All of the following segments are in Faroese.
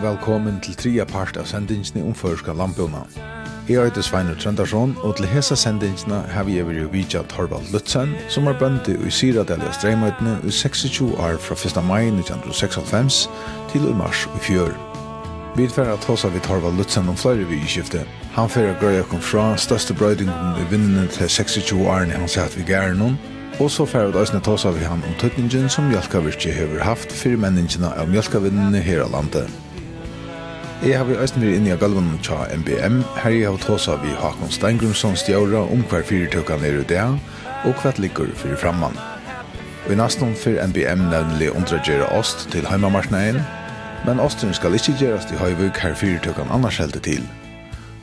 og velkommen til tria part av sendingsni om førska landbjona. Jeg heter Sveinur Trøndarsson, og til hesa sendingsna har vi over i vidja Torvald Lutzen, som er bøndi i Syradel og Streimøytene i 26 år fra 1. mai 1996 til i mars i fjør. Vi tverra tåsa vi Torvald Lutzen om flere vi i skiftet. Han fyrir grøy kom fra største brøydingen i vinnene til 26 årene han satt vi gæren noen, Og så færd tås av vi han om tøtningen som mjölkavirkje hever haft fyrir menningina av mjölkavinnene her av landet. Jeg har vi øyne vi inne i galven tja MBM, her jeg har tåsa vi Hakon Steingrumsson stjåra om hver fyrtøkene er det, og hva ligger fyrir framman. Vi nesten for MBM nevnlig undergjere ost til heimamarskneien, men osten skal ikke gjerast i Høyvøk her fyrtøkene annars helte til.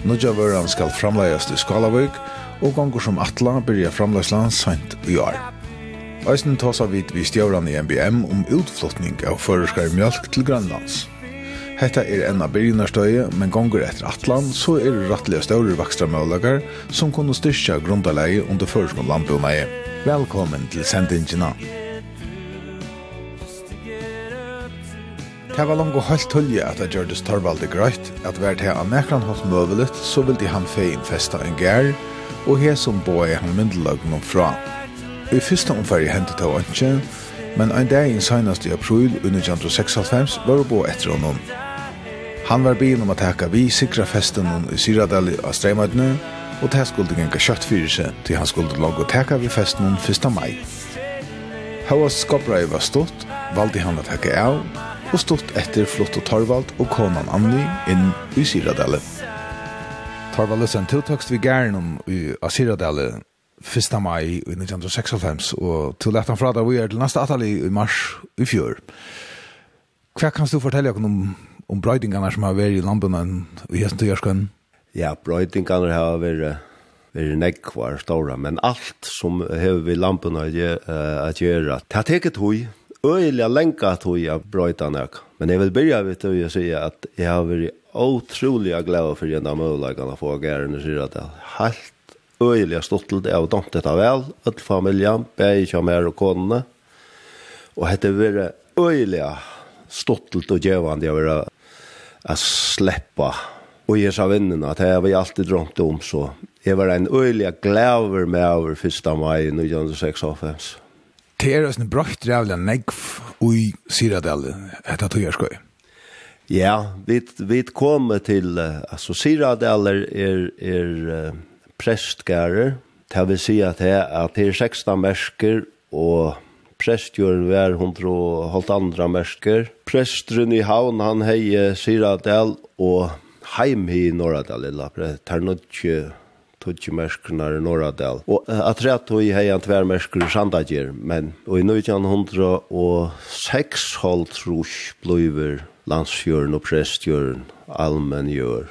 Nudja vøren skal framleies til Skalavøk, og gonger som atla byrja framleisland sent i år. Eisen tåsa vi vi stjåran i MBM om utflottning av føreskar mjölk til Grønlands. Hetta er enn av byrjunarstøye, men gonger etter atlan, så er det rattelig større vakstra møllagar som kunne styrkja grundaleie under førskånd landbjørnleie. Velkommen til sendingina. Det var langt og helt tølje at det gjørtes Torvaldi grøyt, at hvert her av nekran hatt møvelet, så ville han fein festa en gær, og her som boi han myndelag noen fra. I fyrsta omfærg hentet av ønske, men ein dag i senast i april under 1996 var det bo etter honom. Han var bilen om å teka vi sikra festen i Syradali av Streimøytene, og det skulle genga kjøtt fyrir seg til han skulle lage å teka vi festen 1. mai. Hva skopbrei var stått, valde han å teka av, og stått etter Flotto Torvald og konan Anni inn i Syradali. Torvald er sen tiltakst vi gæren om i Syradali 1. mai i 1996, og til lett han fra da vi er til neste atali i mars i fjør. Hva kan du fortelle om om brøydingarna som har vært i landbunnen i hesten til Gjøstøyerskønnen? Ja, brøydingarna har vært er nekvar stora, men alt som hever vi lampene at gjøre, det har teket hui, øyelig lenka hui av brøyta nek. Men jeg vil byrja vidt å si at jeg har vært utrolig glad for gjennom møvleggene for å gjøre det, sier at det er helt øyelig stått til det, og domt dette vel, alle familien, begge kjammer og konene, og hette vært øyelig stått til å gjøre det, att släppa och ge sig vännerna att jag vi alltid drömt om så jag var en öjliga gläver med över första maj 1996 Det är en bra jävla negv i ett att jag skoj Ja, vi vi kommer till alltså Syradalen är är prästgärer. Det vill säga att det är 16 märker och prestjøren var hundre og halvt andra mersker. Prestren i havn, han hei Siradel og heim i Norradel, tar Ternodje, tutsi mersknar i Norradel. Og at rett og i hei han tvermersker i Sandagjer, men og i 1906 holdt trus bliver landsjøren og prestjøren, allmennjøren.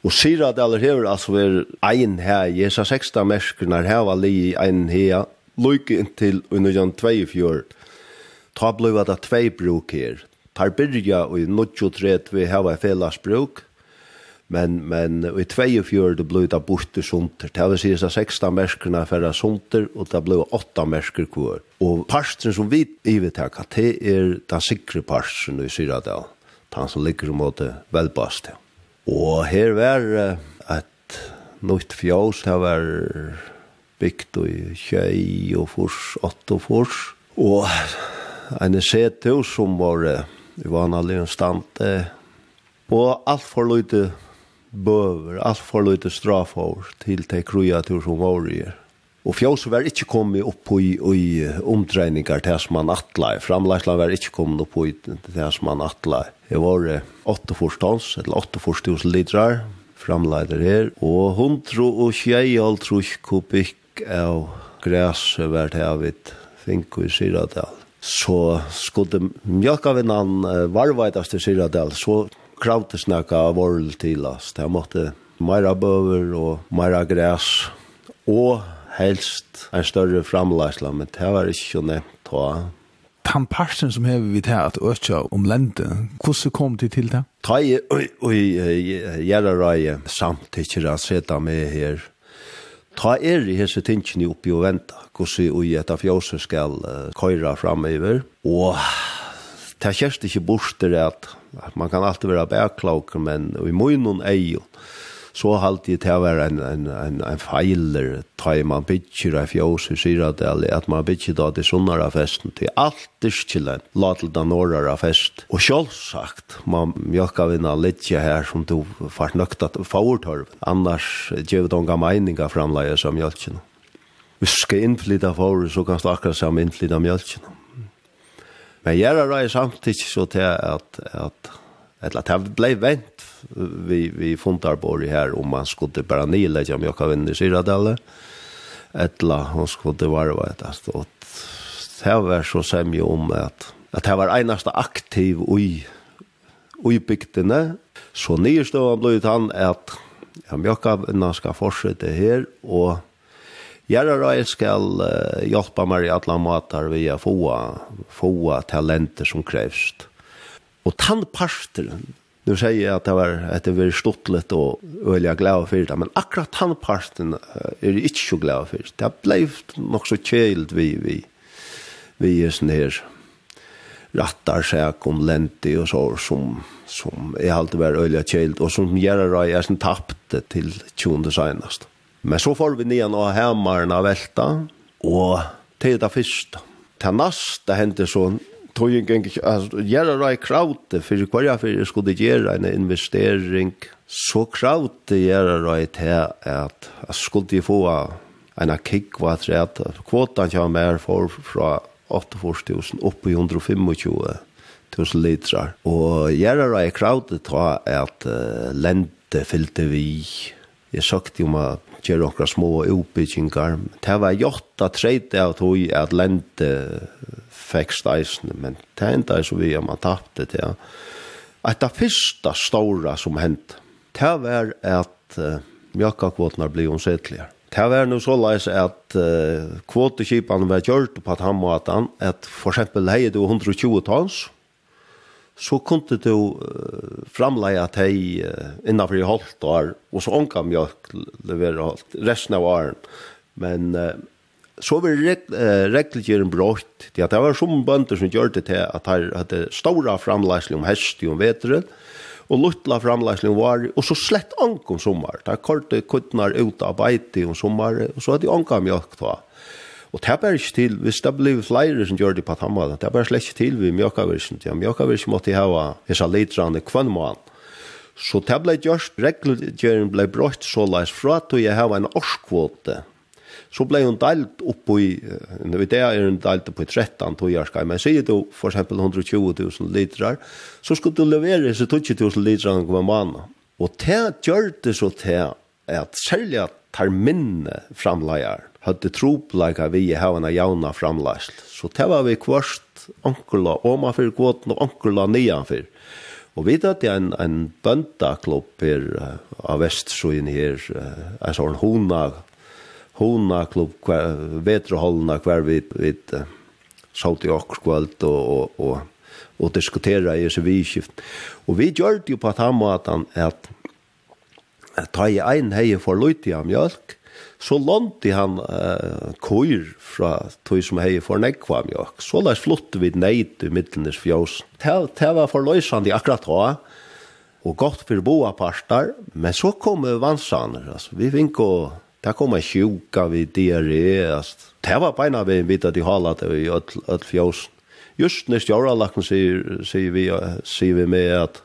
Og Siradel hever altså ver ein her, Jesa 16 mersknar her var li ein her, lykke inntil under Jan 24. Ta blei var det tvei bruk her. Tar byrja og i 23 vi hava fellas bruk, men, men i 24 det blei det borte sunter. Det vil si at 16 merkerna færre sunter, og det blei 8 merker kvar. Og parsten som vi ivetak, det er den sikre parsten i Syradal. Den som ligger mot velbast. Og her var et nytt fjås, det var bygd i tjei og fors, åtte og fors. Og en setur som var i vanlig stand. Og alt for lite bøver, alt for lite strafår til de kreatur som var i Og fjøs var ikke kommet opp i, i omdreininger til som man atla. Framleisland var ikke kommet opp på i til som man atla. Det var 8 forstånds, eller 8 forstånds litrar, framleider her. Og 100 og 20 kubikk vekk av græset hvert av et fink i Syradal. Så skulle mjölkavinnan varvaitast i Syradal, så kravte snakka av orl til oss. Det måtte meira bøver og meira græs og helst en større framleisla, men det var ikke nevnt ta Tan parsen som hever vi til at økja om lente, hvordan kom det til det? Ta i gjerra røye samtidig at seta med her ta er i hese tingene oppi og venta, hvordan vi i etter fjåse skal uh, køyre fremover. Og det kjørst ikke bort at, at man kan alltid være bæklaker, men vi må jo noen eier så halt det till vara en en en en failer tar man bitcher av fjås så ser att det att man bitcher då det sånara festen till allt det skille latel den norra fest och självsagt man mjölka vinna lite här som du fast nökt att förtorv annars ger det gamla meningar framlägga som mjölken Vi skal innflytta for, så kan du akkurat sammen innflytta mjölkene. Men jeg er rei samtidig så til at, at eller at det ble vent. Vi, vi funtar på det her om man skulle bare nilegge om jeg kan vinne Syradale eller hon skulle vara vad det stod det var så semje om att att det var enaste aktiv oj oj bygdene så nyrstående ble han at ja, mjøkkavinna ska fortsätta här och Jag skal uh, hjelpa meg i alle måter matar å få, få talenter som krevst. Og tannparsteren, nu säger jeg att det var att det var stottlet och öliga glad för det, men akkurat tandparsten är det ikke så glad för. Det Det blev nog så kjält vi, vi, vi är sånn her rattar seg om lenti och så som, som är alltid var öliga kjält och som gärna röj är sånn tappte till tjonde senest. Men så får vi nian och hemmaren av välta och till det første. Til neste hendte så tog ju gängig alltså göra det kraute för vad jag för skulle göra en investering så kraute göra det här att jag skulle få en kick vad det är kvotan jag mer för från 84000 upp i 125 tusen liter Og gjerne da jeg kravde ta at uh, lente fyllte vi. Jeg sagt jo meg gjør okra små utbyggingar. Det var jotta treit av tog at lente fikk steisene, men det enda er så vi om man tappte det. Et av fyrsta stora som hendte, det var at uh, mjøkkakvåtene ble omsettligere. Det var nu så leis at uh, kvotekipan var gjort på at han måten, at for eksempel heier du 120 tons, så kunde du uh, framleie at uh, innenfor i halvt år, og så omka mjölk leverer halvt, resten av åren. Men uh, så var reg uh, regelgjøren brått, til at det var som bønder som gjør det til at her hadde stora framleisning om hest om vetren og luttla framleisning var, og så slett ank om sommar. Det er korte kuttnar ut av beite om sommar, og så hadde anka mjøk da. Mm Og det er bare ikke til, hvis det blir flere som gjør det på tammaden, det er bare slett ikke til vi mjøkavirsen. Ja, mjøkavirsen måtte ha disse litrande kvann mån. Så det ble gjørst, reglutgjøren ble brått så leis fra at jeg har en årskvote. Så ble hun delt opp i, når det er hun delt opp i 13 togjørskar, men sier du for eksempel 120 000 litrar, så skulle du levere disse 20 000 litrar hver måned. Og det gjør det så til at særlig at tar minne framleier hadde tropleika vi i hevna jauna framlæsl. Så det var vi kvørst onkula fyrir kvoten og ankerla nian fyrir. Og vi hadde en, en bøndaklubb her uh, av Vestsjøen her, uh, en sånn hona, hona klubb, vetroholdna hver vi, vi uh, satt i okkerskvalt og, og, og, og diskutera i seg vidskift. Og vi gjør det jo på at han måten at, at ta i en hei for løyt av mjölk, så lånte han uh, køyr fra tog som hei for nekva mjøk. Så la flott vid neid i middelnes fjås. Det var forløsande akkurat da, og godt for boa parter, men så kom vansaner, altså, vi fikk å Det kom en sjuka vid diarré. Det var beina vi vidt at de halat i öll fjås. Just når stjåralakken sier, sier, vi, sier vi med at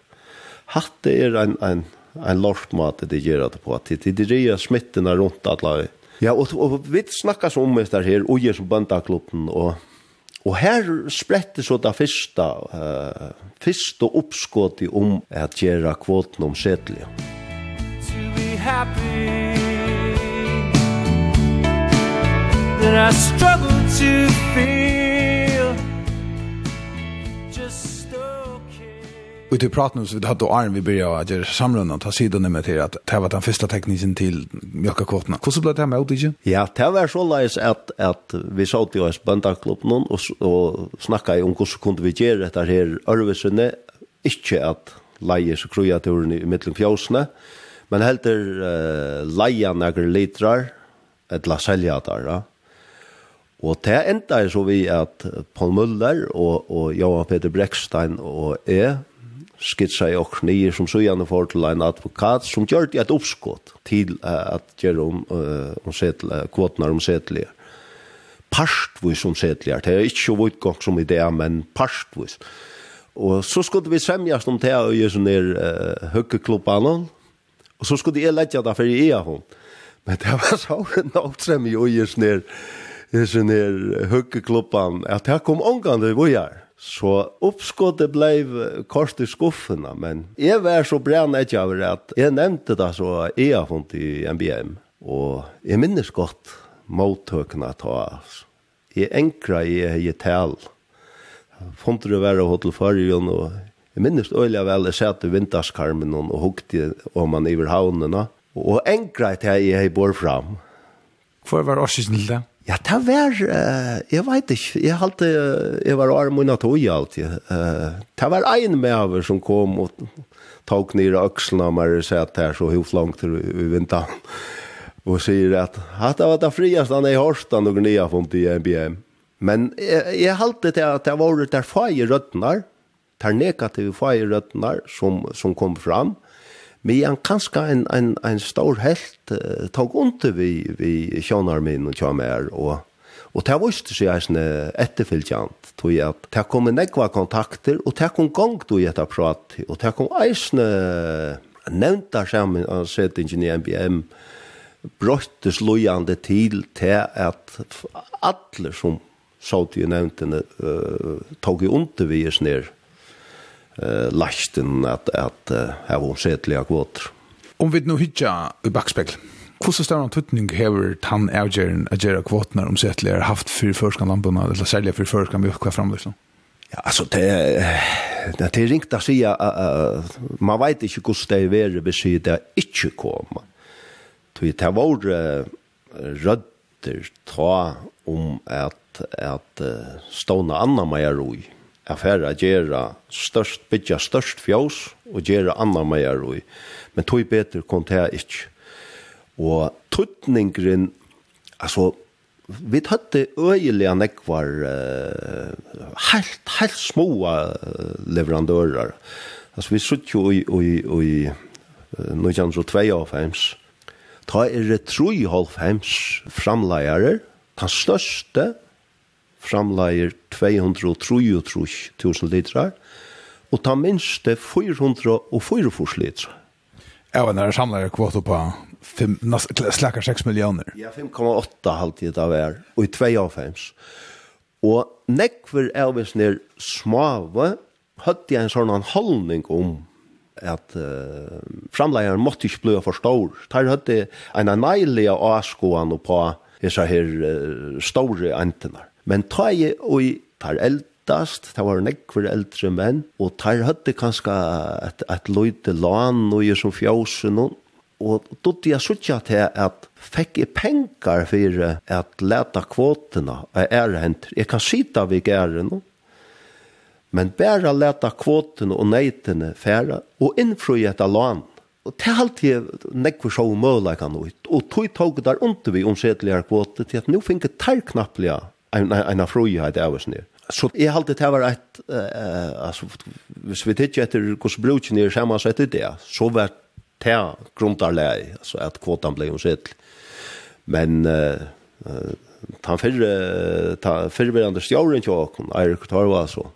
hatt er en, en en lorsmat det gör att på att det det är smittorna runt alla. Ja, och, och vi snackar så om det här och ger som bandaklubben och och här sprette så det første, uh, uppskott i om att göra kvoten om sättlig. To be happy That I struggle to feel Och det pratar nu så vi hade Arne vi började att göra samrundan, ta sidan med till att det var den första tekniken till mjölkakåterna. Hur så blev det här med dig? Ja, det var så läs att, att vi sa till oss böndaklubben och, och snackade om hur så kunde vi göra det här örvesene, inte att leie så kruja turen i mittlen fjósene, men heldur uh, leie nekker litrar, et la selja der, ja. Og det enda er så vi at Paul Muller og, og Johan Peter Brekstein og jeg skitsa i okkur nye som så gärna får til en advokat som gjør gör ett uppskott till at göra om uh, om setle, kvotnar om setelige. parstvis om setelige. det er ikke så vitt som idé men parstvis Og så skulle vi semjas om det här och sånn der uh, höckeklubban Og så skulle jeg lägga det för i hon men det var så en som jeg göra sånn der sån där höckeklubban att det kom ångande vi gör Så uppskottet blev kort i skuffena, men jeg var så brenn jag over at jeg nevnte det så jeg har funnet i MBM. Og jeg minnes godt mottøkene ta oss. Jeg enkra jeg i tal. Funnet det være hotell til fargen, og jeg minnes øyelig vel jeg satt i vinterskarmen og hukte om man iver havnene. Og enkra jeg til jeg bor fram. Hvor var årsisen til det? Ja, det var, uh, jeg vet ikke, jeg, halte, uh, jeg var arm og tog alltid. Uh, det var en med over som kom og tok ned økseln av meg og sa at det er så hos langt i i vinteren. og sier at det var det frieste han er i Horstan og nye funnet i NBM. Men jeg, jeg halte til at det var det der feie røttene, der negative feie røttene som, som kom fram, Men kanskje en, en, en stor helt uh, tog under vi, vi kjønner min og kjønner og Og det var ikke så jeg etterfylgjant, tog jeg at det kom nekva kontakter, og det kom gang du jeg etter prat, og det kom eisne nevnta sammen av settingen i MBM, brøttes slojande til til at alle som så til nevntene uh, tog i under vi er snir eh lasten att att ha vår sättliga kvoter. Om vi nu hittar i backspegel. Hur stor en tutning här han avgören att göra kvoterna om sättliga haft för förskan lamporna eller sälja för förskan vi kvar fram liksom. Ja, alltså det det det ringt att säga man vet inte hur det är värre besked det inte komma. Tui ta var rötter ta om att at ståna anna meja roi er færre størst, bytja størst fjås og gjera anna meier og men tog betur kom det ikke. Og tøtningren, altså, vi tøtte øyelige nekvar uh, helt, helt små leverandører. Altså, vi sutt jo i, i, i uh, 1902. Ta er det 3,5 framleiere, den største framleier 233.000 litrar, og ta minste 404 litrar. Ja, men det er samlet kvot på slakker 6 millioner. Ja, 5,8 halvtid av er, og i 2,5. Og nekver er hvis nir smave, høtti en sånn holdning om at uh, framleieren måtte ikke bli for stor. Der høtti en neilig av på disse her uh, store entenar. Men ta i og tar eldast, ta var nekver eldre menn, og tar høtte kanskje et, et løyte lan og gjør som fjøsen og Og dotti jeg suttja til at fikk jeg penger for at leta kvotene av ærehenter. Jeg kan sita vi gære nå, men bare leta kvotene og neitene fære og innfrøy etter lan, Og til alt jeg nekver så møleikene ut, og tog tog der under vi omsetteligere kvote til at nå finner jeg tær knapplige en, en, en frihet av oss nere. Så jeg halte det var et, eh altså, hvis vi titt etter hvordan bruken er sammen så etter det, så var det grunntarleg, altså at kvotan ble omsett. Men eh han fyrre, ta, fyrreverande stjåren til Erik tar var så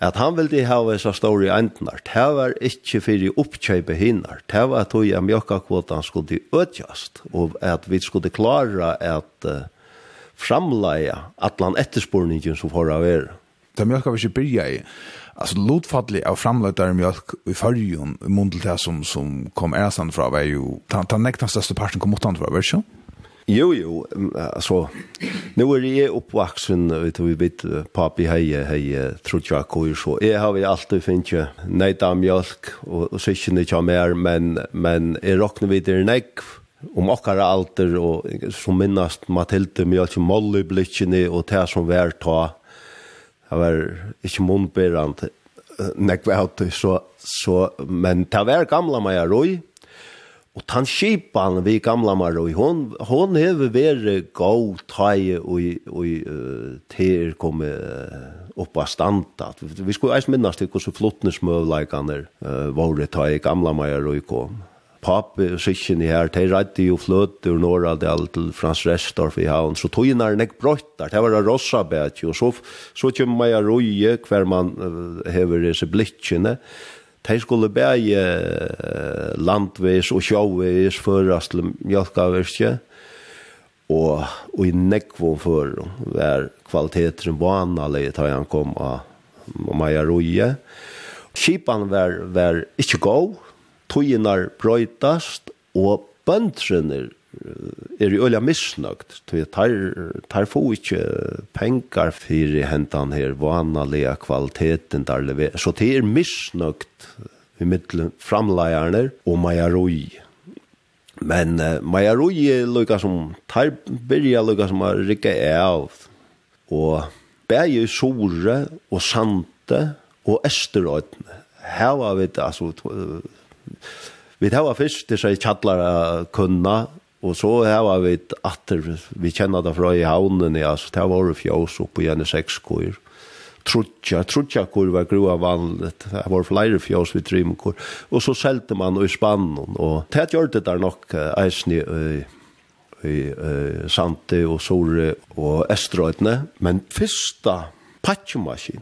at han ville ha så stor i enden, det var ikke fyrir oppkjøpet hinner, det var at mjøkka kvotan skulle øtjast, og at vi skulle klara at uh, framleie atlan etterspurningen som får av er. Det er mjölk av ikke byrja i. Altså, lotfallet av framleitare mjölk i fyrjun, i mundel til som, som kom æsan fra, var jo, ta, ta nekta største parten kom utan fra, var ikke? Jo, jo, altså, nu er jeg oppvaksen, vet du, vi vet, papi hei, hei, trutja koi, så jeg har vi alltid finnje neida mjölk, og, og sikkerne kja mer, men, men jeg råkner videre nekv, om okkara alter og som minnast Matilde med alt moll i blikkene og det som vær ta det var ikke munnberand nek vet så, så men det var gamla Maja roi, og tan skipan vi gamla Maja Røy hon, hon hever vært gau tai og, og uh, ter kom uh, oppa standa. Vi skulle eis minnast hvordan flottnesmøvleikane uh, våre tai gamla Maja Røy kom pape og sikken i her, de redde jo fløt ur Norradel til Frans Restorff i havn, så tog inn er nek brøttar, det var rossa bæt jo, så, så kjem meia roie hver man hever disse blikkene, de skulle bæge landvis og sjåvis førast til og, og i nekvån før var kvaliteteren vanlig da han kom av meia roie, Kipan var, var ikke god, toginar brøytast og bøndrene er jo øyla misnøgt til tar, tar få ikkje pengar fyrir hentan her vanalega kvaliteten der lever. Så det er misnøgt i middelen framleierne og majaroi men uh, majaroi lukka som tar byrja lukka som er rikka av. Og bæg sore og sante og esterøytene her var vi altså vi tar først det seg kjallar kunna, og så har vi atter, vi kjenner det fra i havnen, ja, så det var fjås på igjen sex sekskor. Trutja, trutja kor var grua vanligt, det var flere fjås vi driver kor. Og så selte man i spannen, og det gjør det der nok eisen i, i, Sante og Sore og Estrøytene, men fyrsta patchmaskin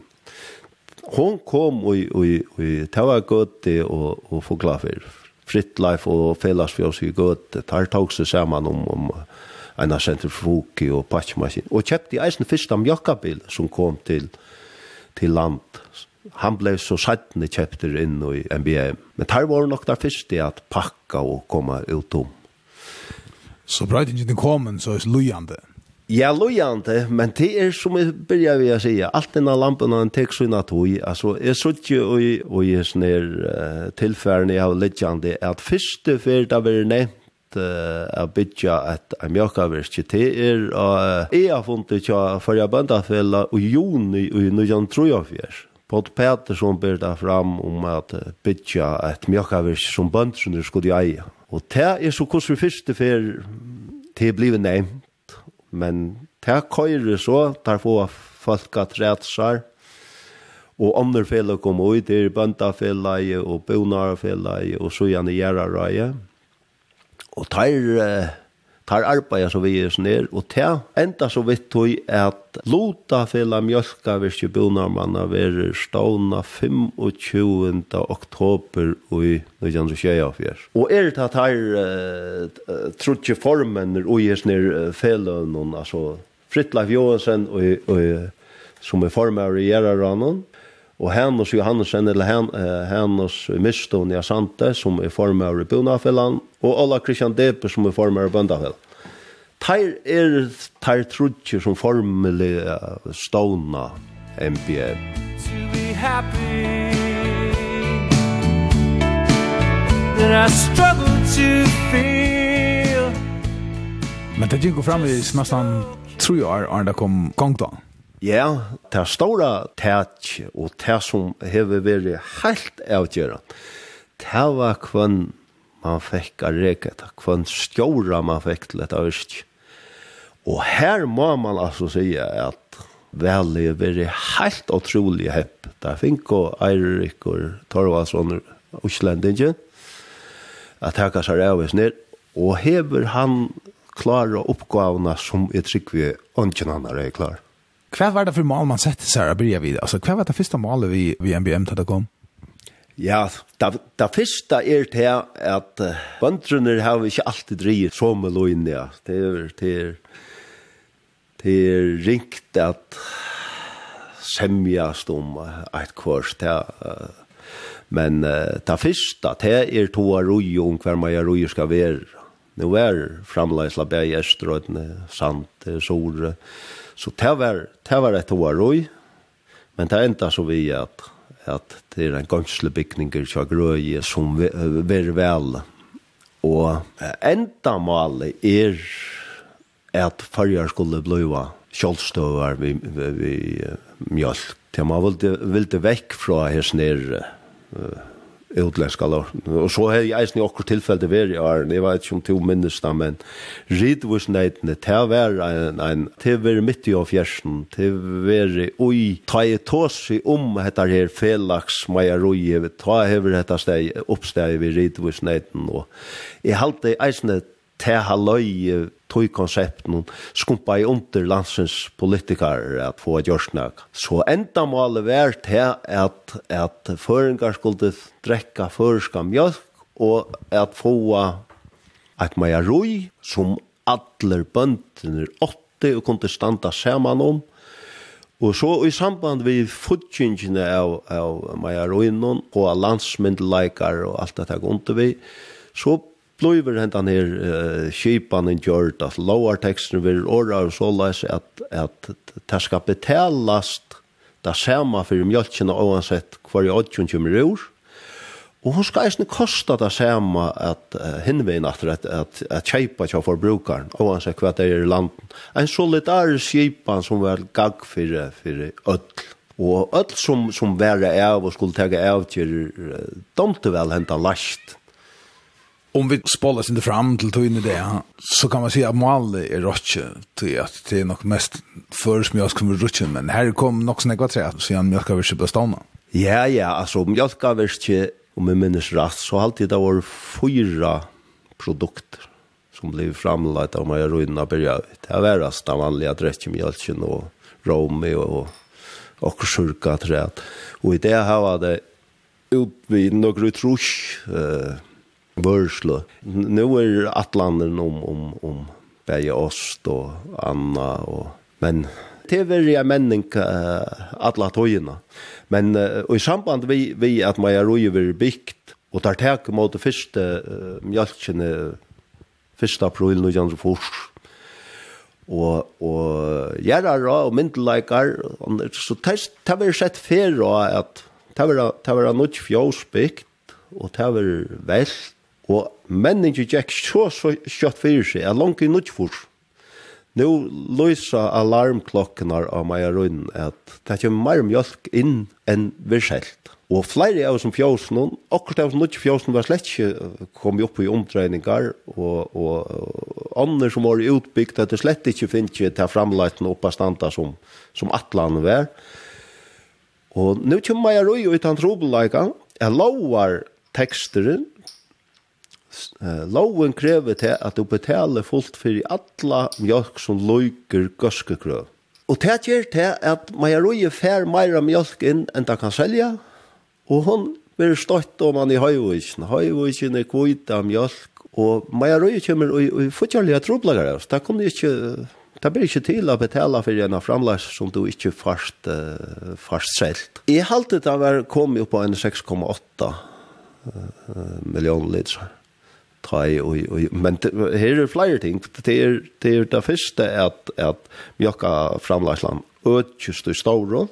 hon kom og og og tava gott og og få klar for fritt life og fellas for oss i gott tar tog seg saman om om en senter for og patchmaskin og kjøpte eisen fyrsta mjøkkabil som kom til til land. Han blei så sattne kjøpte inn i NBA men tar var nok der første at pakka og koma ut om så brøytingen kom så er lujande Ja, lojante, men det er som jeg begynner vi att säga, allt den här lampan har en text sina altså, jeg så ikke ju och, och her uh, tillfärden jeg har läggande att första för det var nevnt uh, å att et ett til det og uh, jeg har funnet ikke funnit att förra böndafälla och juni och nu tror jeg för Pott Pettersson da fram om att bytja et mjölkaverk som bönderna skulle eie. Og det er så kurs vi första för det blev nevnt men det køyre så, der få folk at rætsar, og andre fele kom ut, det er bøndafeleie og bonarfeleie og så gjerne gjerarøye. Og der tar arbeid som vi er ned, og ta enda så vidt tog at lota fela mjölka virke bonarmanna verer stavna 25. oktober i 1924. Og er det at her uh, trutje formen og gjør ned felønnen, altså Fritleif Johansen og, og, som er former i Gjerarannon, Og Hannes Johansen, eller Hen, Hannes Miston Asante, som er formar i Bunafellan, og Ola Christian Depe, som er formar i Bundafellan. Teir er teir trutje som formelig ståna MBA. To be happy That I struggle to feel Men det gikk jo fram i nesten tre år, Arne kom gong da. Ja, det stora tæt og det som hever vært helt avgjørende, det var kvann man fikk av reket, kvann stjåra man fikk til dette øst. Og her må man altså si at vel er vært helt utrolig hepp. Det fikk og Eirik og Torvaldsson og Østlendingen at hekka seg av ned, og hever han klare oppgavene som jeg trykker vi ønsken han er klar. Hva var det for mål man sette seg å begynne vid? Altså, hva var det første målet vi, vi NBM til det kom? Ja, det, det første er til at uh, bøndrene har vi ikke alltid drivet så med løgn, ja. Det er, det er, det er ringt at semjast om et kvart, ja. Men uh, det første til er to av roi om hver man roi skal være. Nå er framleisla bæg i Østerøyden, Sant, Sore, Så det var, det var et år roj, men det enda så vi at, at det er en gansle bygninger til grøy som ver vel. Og enda målet er at farger skulle bliva kjølstøver vi, vi, vi mjølk. Det man ville, ville vekk fra her snere uh, utländska lår. Och så har jag eisen i okkur tillfälle veri i åren, jeg vet ikke om to minnes da, men ridvursneitene, til å være en, en til å være midt i av fjersen, til å være ui, ta i tåsi om dette her felaks majaroi, ta hever dette steg, oppsteg vi ridvursneiten, og jeg halte eisen et te haløy tog konsepten skumpa i under landsens politikar at få et gjørsnak. Så enda målet var til at, at føringar skulle drekka førska mjölk og at få et meia roi som atler bøndene åtte og kunne standa saman om. Og så i samband vi fudgjengene av, av meia roinon og landsmyndeleikar og alt dette under vi, så blöver hentan her uh, skipan en gjort at lower texten vil orra og så läs at at det ska betalast ta skärma för mjölken och oavsett kvar i odjun kommer ur. Og hon skal eisne kosta det samme at uh, hinvein at, at, at, at kjeipa kja forbrukaren, oansett hva det er i landen. En solidar kjeipan som var gag fyrir, fyrir öll. Og öll som, som var av og skulle tega av til uh, domte vel henta last om vi spolar sig inte fram till tog in i det så kan man säga att Mali är rotje till att det är nog mest för som jag kommer rotje men här kom nog snägva trä så jag mjölka vi på stanna. Ja ja alltså mjölkar vi inte om jag minns rätt så alltid det var fyra produkter som blev framlagt av Maja Ruina börja det var av vanliga dräckmjölken och romi och och sjuka träd och i det här var det ut vid några trusch eh vörslo. Nu är attlanden om, om, om bäge ost och Anna och men det är ju männing uh, alla tojorna. Men uh, i samband vi, vi att man är över bikt och tar täck mot första uh, mjölken första april nu jan fors og og gjerar og myndleikar så det var sett fer og at det var tæ ver og det var velt Og menningen gikk så, så kjøtt fyrir seg, er langt i nødfors. Nå løysa alarmklokkene av meg og røyden at det kommer mer mjølk inn enn vi selv. Og flere av oss som fjøsen, akkurat av oss som ikke fjøsen var slett ikke kommet opp i omdreininger, og, og andre som var utbygd, at det slett ikke finnes ikke til framleiten oppe av standa som, som atlan var. Og nå kommer meg og røyden utan trobeleika, jeg lovar teksteren, Loven krever til at du betaler fullt for i alla mjölk som løyker gøskekrøv. Og det gjør til at meieroje fær mer mjölk inn enn det kan selja, og hun blir stått om han i høyvisen. Høyvisen er kvita mjölk, og meieroje kommer og, og fortjørlige troblager. Det kommer ikke... Det blir ikke til å betale for en framlags som du ikke fast, uh, fast selt. Jeg halte det var kommet på en 6,8 uh, millioner liter ta i och och men her er flyer ting. Det är det er det första att att mjölka framlagsland ötjust i stora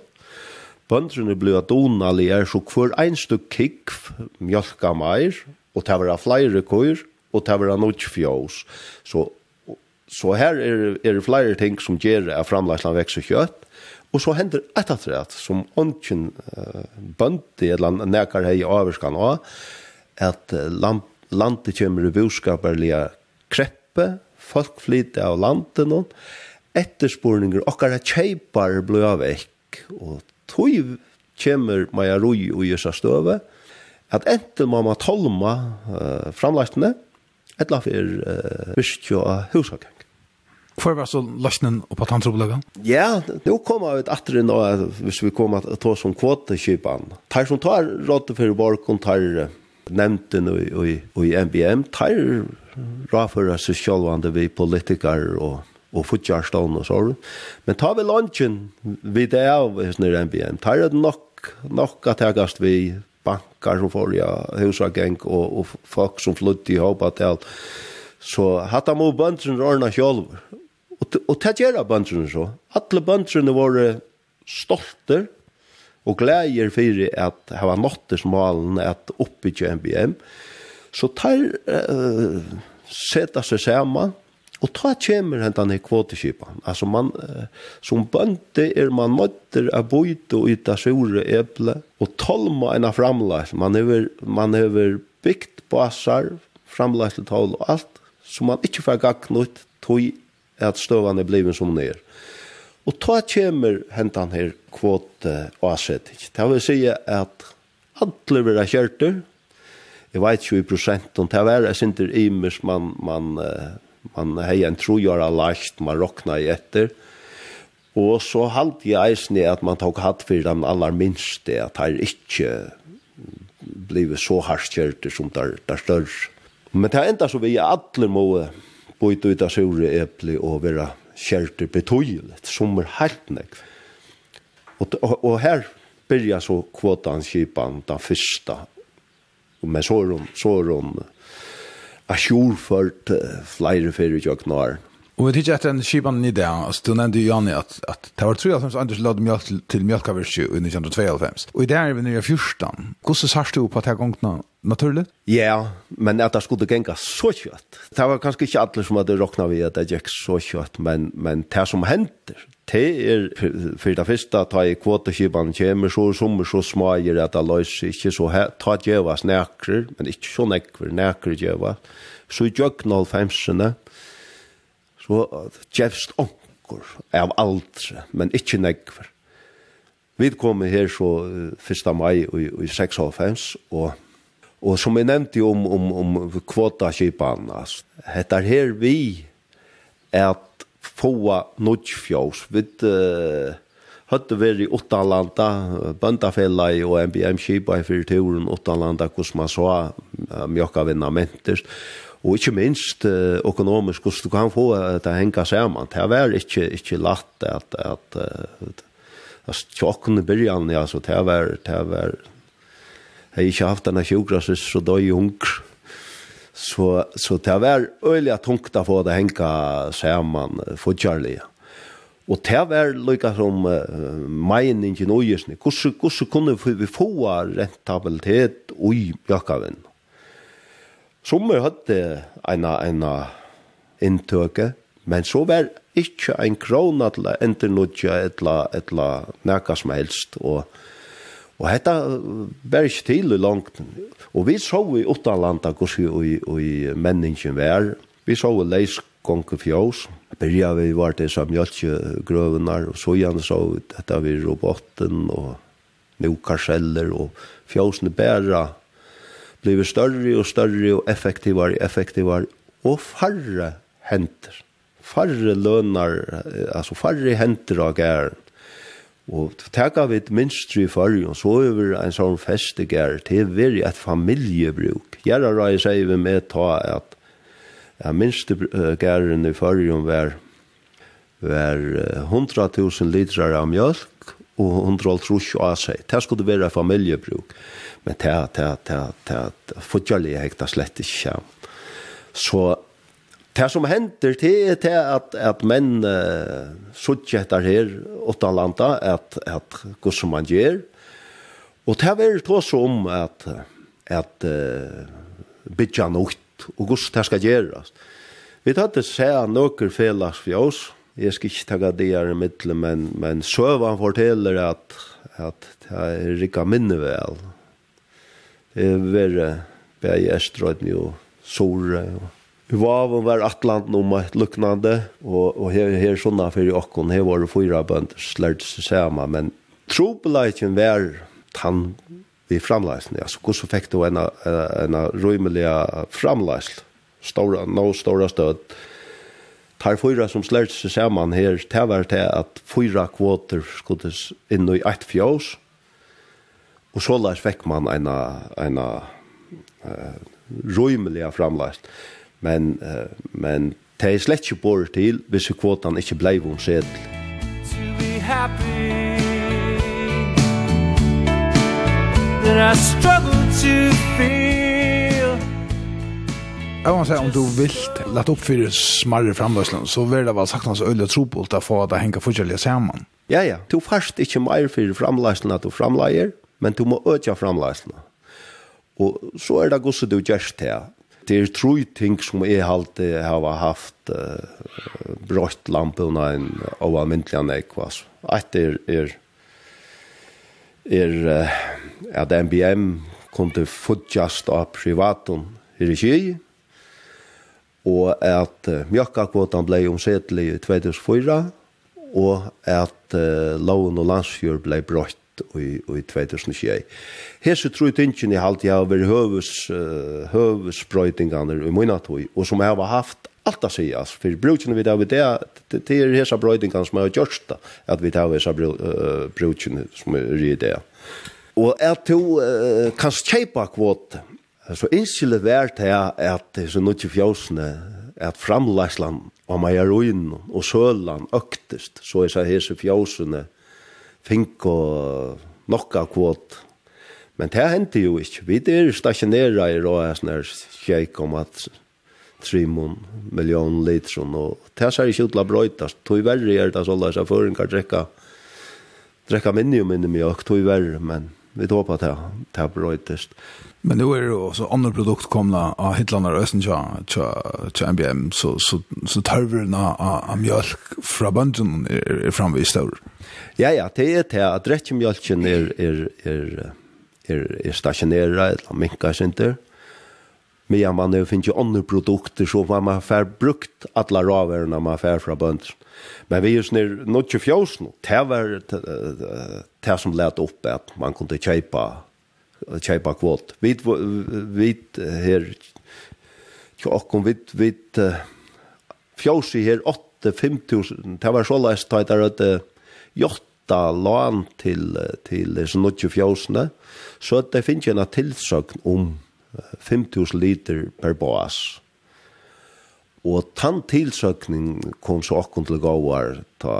Bøndrene ble at donali er så hver en stykk kikk mjölka meir, og det var flere køyr, og det var nok fjås. Så, så her er, er det flere ting som gjør at framleisland vekser kjøtt, Og så hender et etter at, som ånden uh, bøndi, eller nekar hei averskan også, at uh, lamp landet kommer i boskaparlige kreppe, folk flyter av landet noen, etterspurninger, okkara kjeipar blir av vekk, og tog kommer Maja Rui og Jøsa Støve, at enten må man tolma uh, framlastene, etla for uh, virkje og husagang. Hvor var så løsnen opp at han? Ja, nå kommer vi etter nå, hvis vi kommer til å ta som kvotekypen. Tar som tar råd for borgen, tar nevnten og, i, og i MBM, tar råfører seg sjølvande vi politikar og og futjarstånd og sånn. Men tar vi lunchen vid det av hessner MBM, tar det nok, nok at jeg gast vi bankar som får ja, husageng og, og folk som flytt i håpa til alt. Så hatt han må ordna sjolv. Og, og det gjør bøndren så. Alle bøndrene var stolter og gleder for at hava nottersmalen at i MBM, så tar uh, seta seg saman, og ta kjemur hentan i kvotekipan. Altså man, uh, som bønte er man nøtter av bøyte og yta sure eple, og tolma enn av framleis. Man hever, man hever byggt basar, framleis til tol og alt, som man ikkje får gagnut tog at støvan er bliven som ner. Og ta kommer hentan her kvote og asetik. Det vil si at alle vil ha kjørter. Jeg vet ikke i og Det er jeg synes imers man, man, man har en trojara lagt, man rokna i etter. Og så halte jeg eisen i at man tok hatt for den aller minste, at her ikke blive så hardt som der, der større. Men det er enda så vi alle må bøyte ut av sure eple og være skjerter betøyelig, som er helt nekv. Og, og, og her byrja så kvotan kipan den fyrsta, men så er hun, så er hun asjorført flere fyrir jøknar, Og vi tykker etter en skivan i det, altså du nevnte jo Janne at, at det var tror jag som Anders lade mjölk til, til mjölkavirke i 1992. i det er vi nye fyrstan. Hvordan Hur sars du på at det er gångna naturlig? Ja, men at det skulle genga så kjøtt. Det var kanskje ikke alle som hadde rocknat vi at det gikk så kjøtt, men, men det som händer, det er for det første ta i kvotekipan kommer så som så smager at det löser ikke så her. ta djövas näkrar, men ikke så näkrar, näkrar djövas. Så i djögnal femsene, så gjevst onkur av aldre, men ikkje negver. Vi kom her så 1. mai i, i 96, og, og som jeg nevnte om, om, om kvotakipan, altså, heter her vi at få nudgfjås, vi uh, hadde vært i Åttalanda, bøndafella i og MBM-kipa i fyrturen, Åttalanda, hvordan man så uh, mjokka mentest, og ikke minst uh, økonomisk, hvordan du kan få uh, å henge sammen. Det var ikke, ikke latt at, at at, at tjokkene i byrjan, ja, så det var, det var, jeg har ikke haft denne sjukkrasis, så da er jeg hunger. Så, så det var øyelig tungt å få det henge sammen, fortjærlig. Og det var lykke som uh, meningen i nøyesne. Hvordan, hvordan kunne vi få rentabilitet i Bjørkavind? Som vi hadde en, en inntøke, men så var ikke en krona til enternudja etla, etla nekka som helst, og, og dette var ikke til i langt. Og vi så i utanlanda hvordan vi og i menningen var, vi så i leis gonge fjås, byrja vi var til som grøvunar, og så gjerne så dette vi roboten, og nukarseller og fjåsene bæra, blir større og større og effektivare og effektivare og færre henter. Færre lønar, altså færre henter av gæren. Og tega vi et minstri i fargen, så er vi en sånn feste til det er et familjebruk. Gjerra rai sier vi med ta at ja, minstri gæren i fargen var, var 100.000 liter av mjölk, og hundra alt rusk og av seg. Det skulle være familiebruk, men det er det, det, det, det jeg hekta slett ikke. Så det som hender til er det at, at menn uh, suttje etter her åtta landa, at, at hva som man gjør, og det er det også om at, at uh, bytja nokt, og hva som det skal gjøres. Vi tar til å se noen felles for oss, jeg skal ikke takke det her i midten, men, men søvann forteller at, at det er rikker minne vel. Det er verre, bæg i Estrøyden og Sore, og Vaven var Atlanten om et luknande, og, og her, her sånne for i åkken, her var det fyra bønder slørt seg sammen, men trobeleitjen var tann vi framleisen, altså hvordan fikk du en, en, en rymelig framleisel, stora, no stora stød, tar fyra som slärde sig samman här var till att fyra kvoter skulle in i ett fjås. Och så lär väck man en en eh uh, rymliga framlast. Men uh, men det är slett ju bor till hvis kvotan inte blev om sedel. To be happy That I struggle to feel Jag vill säga om du vill lätt upp för smarre framlöslan så vill det vara sagt hans öliga trobult att få att det hänger fortsättliga samman. Ja, ja. Du fast inte mer för framlöslan att du framläger, men du må öka framlöslan. Och så är det gosse du gärst här. Det är tro ting som jag alltid har haft uh, brått lamporna en avamyntliga nekvas. Ett är, är, är uh, att MBM kunde fudjast av privatum her i Kjei, og at uh, mjøkkakvotan blei omsettelig i 2004, og at uh, loven og landsfjord blei brått i, i 2021. Hese tror tingen i halvt jeg har vært høves, uh, høvesbrøytingene i Mynatøy, og som jeg har haft alt å si, altså, for brukene vi der, det, det er hese brøytingene som jeg har gjort det, at vi tar hese brukene som er i det. Og at du uh, kan kjøpe kvote, Så innskille vært her at disse nødvendige fjøsene, at framleisland og majaruin og Søland øktest, så er disse fjøsene fink og nokka kvot. Men det hendte jo ikke. Vi er stasjonera i råd, sånn her kjeik om at 3 million liter, og det ser ikke ut til å brøytast. Tog verre er det sånn at føren kan drekka, drekka minni og minni mjøk, tog verre, men vi håper at det brøytast. Men nu är det också andra produkt komna av Hitlander och ja till MBM så så så tarverna av mjölk från bönden är framvis stor. Ja ja, det är det att rätt mjölken är är är är är stationerad eller minkar center. Men man nu finns ju andra produkter så man har får brukt alla råvarorna man får från bönden. Men vi är ju nu något ju fjärs nu. Det var det som lät upp att man kunde köpa kjeipa kvot. Vi, vi her, tjokkom, vi, vi, fjåsi her 8 5000. det var så leist, det var et jotta lan til, til sånn 8 fjåsene, så det finnes en tilsøkn om 5.000 liter per bas. Og tann tilsøkning kom så akkurat til gåvar ta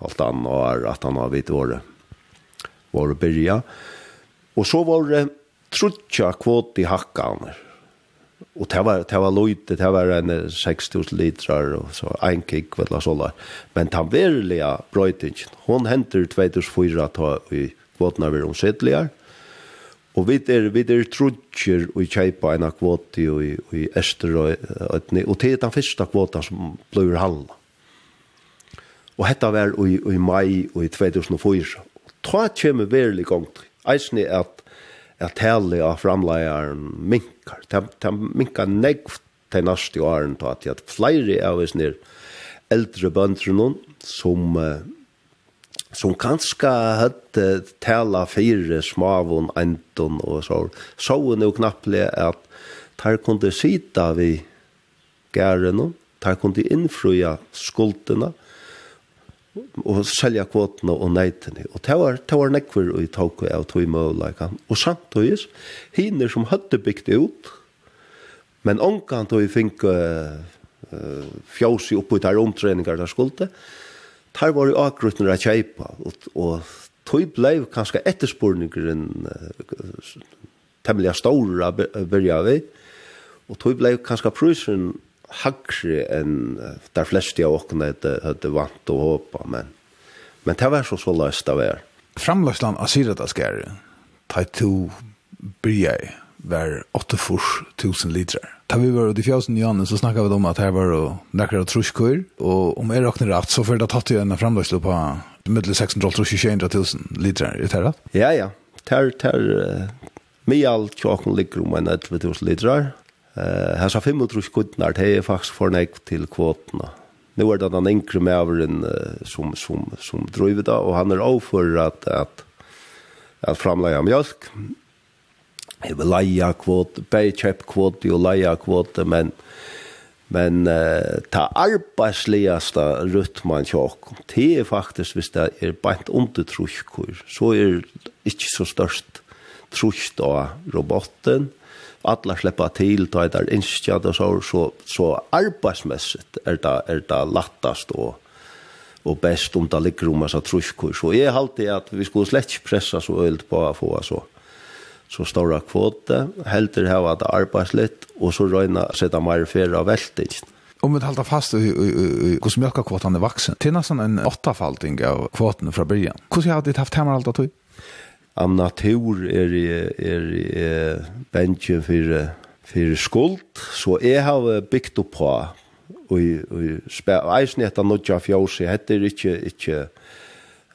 alt annar at han har vidt våre våre byrja. Og Og så var det trutja kvot i hakkane. Og det var, det var løyte, det var en 6000 liter og så en kikk, vet du såla. Men den verilige brøytingen, hun henter 2004 ta i kvotene vi omsettligar. Og vi er, vi er trutjer og kjeipa en kvot i, i, i Ester og Øtni. Og det er den første kvoten som ble halna. Og dette var i, i mai og i 2004. Ta kommer verilig gong til eisne at at tale av framleieren minkar. ta minkar negv til nærste åren til at, at flere av oss nir eldre bønder som som kanska hadde tala fire smavon, enton og så. Så hun jo at tar kunde sita vi gæren noen, der kunne innfrya skuldene, og selja kvotene og neitene. Og det var, det var nekver i tåke av tog møvleikene. Og samtidig, hiner som hadde bygd ut, men ångan tog fink uh, fjås i oppe i der omtreninger der skulde, der var jo akkurat når jeg kjeipa, og, og tog blei kanskje etterspurningeren uh, temmelig stor å byrja vi, og tog blei kanskje prusen hackre enn där flest jag och kunde det hade vant och håpa, men men det var så så løst av er. Framløsland av syrata skär. Ta to bryg var 8000 liter. Da vi var i fjärsen i så snakket vi om at her var några truskur og om jeg råkner rett, så för det tatt ju en framlöslo på middel 600 och 200 liter. er det? Ja, ja. Ter, ter, uh, mye alt tjocken ligger om en 11 000 liter Eh, här så fem mot rusk kudnar det är faktiskt för nek till kvoterna. Nu är det den enkla uh, som som som driver det och han är av för att att att framlägga mjölk. Jag vill leja kvot, bäj köp kvot och leja kvot, men men uh, ta arbeidsligaste rytman tjåk, det er faktisk hvis det er bant under truskur, så er det ikke så størst trusk av roboten, alla släppa till ta ett inskja då så så så arbetsmässigt är det är det lättast och och bäst om det ligger om så truskor så är halt det att vi skulle slett pressa så ölt på att få så så stora kvoter helt det här att arbetsligt och så röna sätta mer för av vältigt Om vi håller fast i hur mycket kvotan är vuxen. Det är nästan en åttafalting av kvoten från början. Hur har du haft hemma allt att av natur er er, er benche for for skuld. Så jeg har bygd opp på og og eisen etter nokja fjøs heter er ikke ikke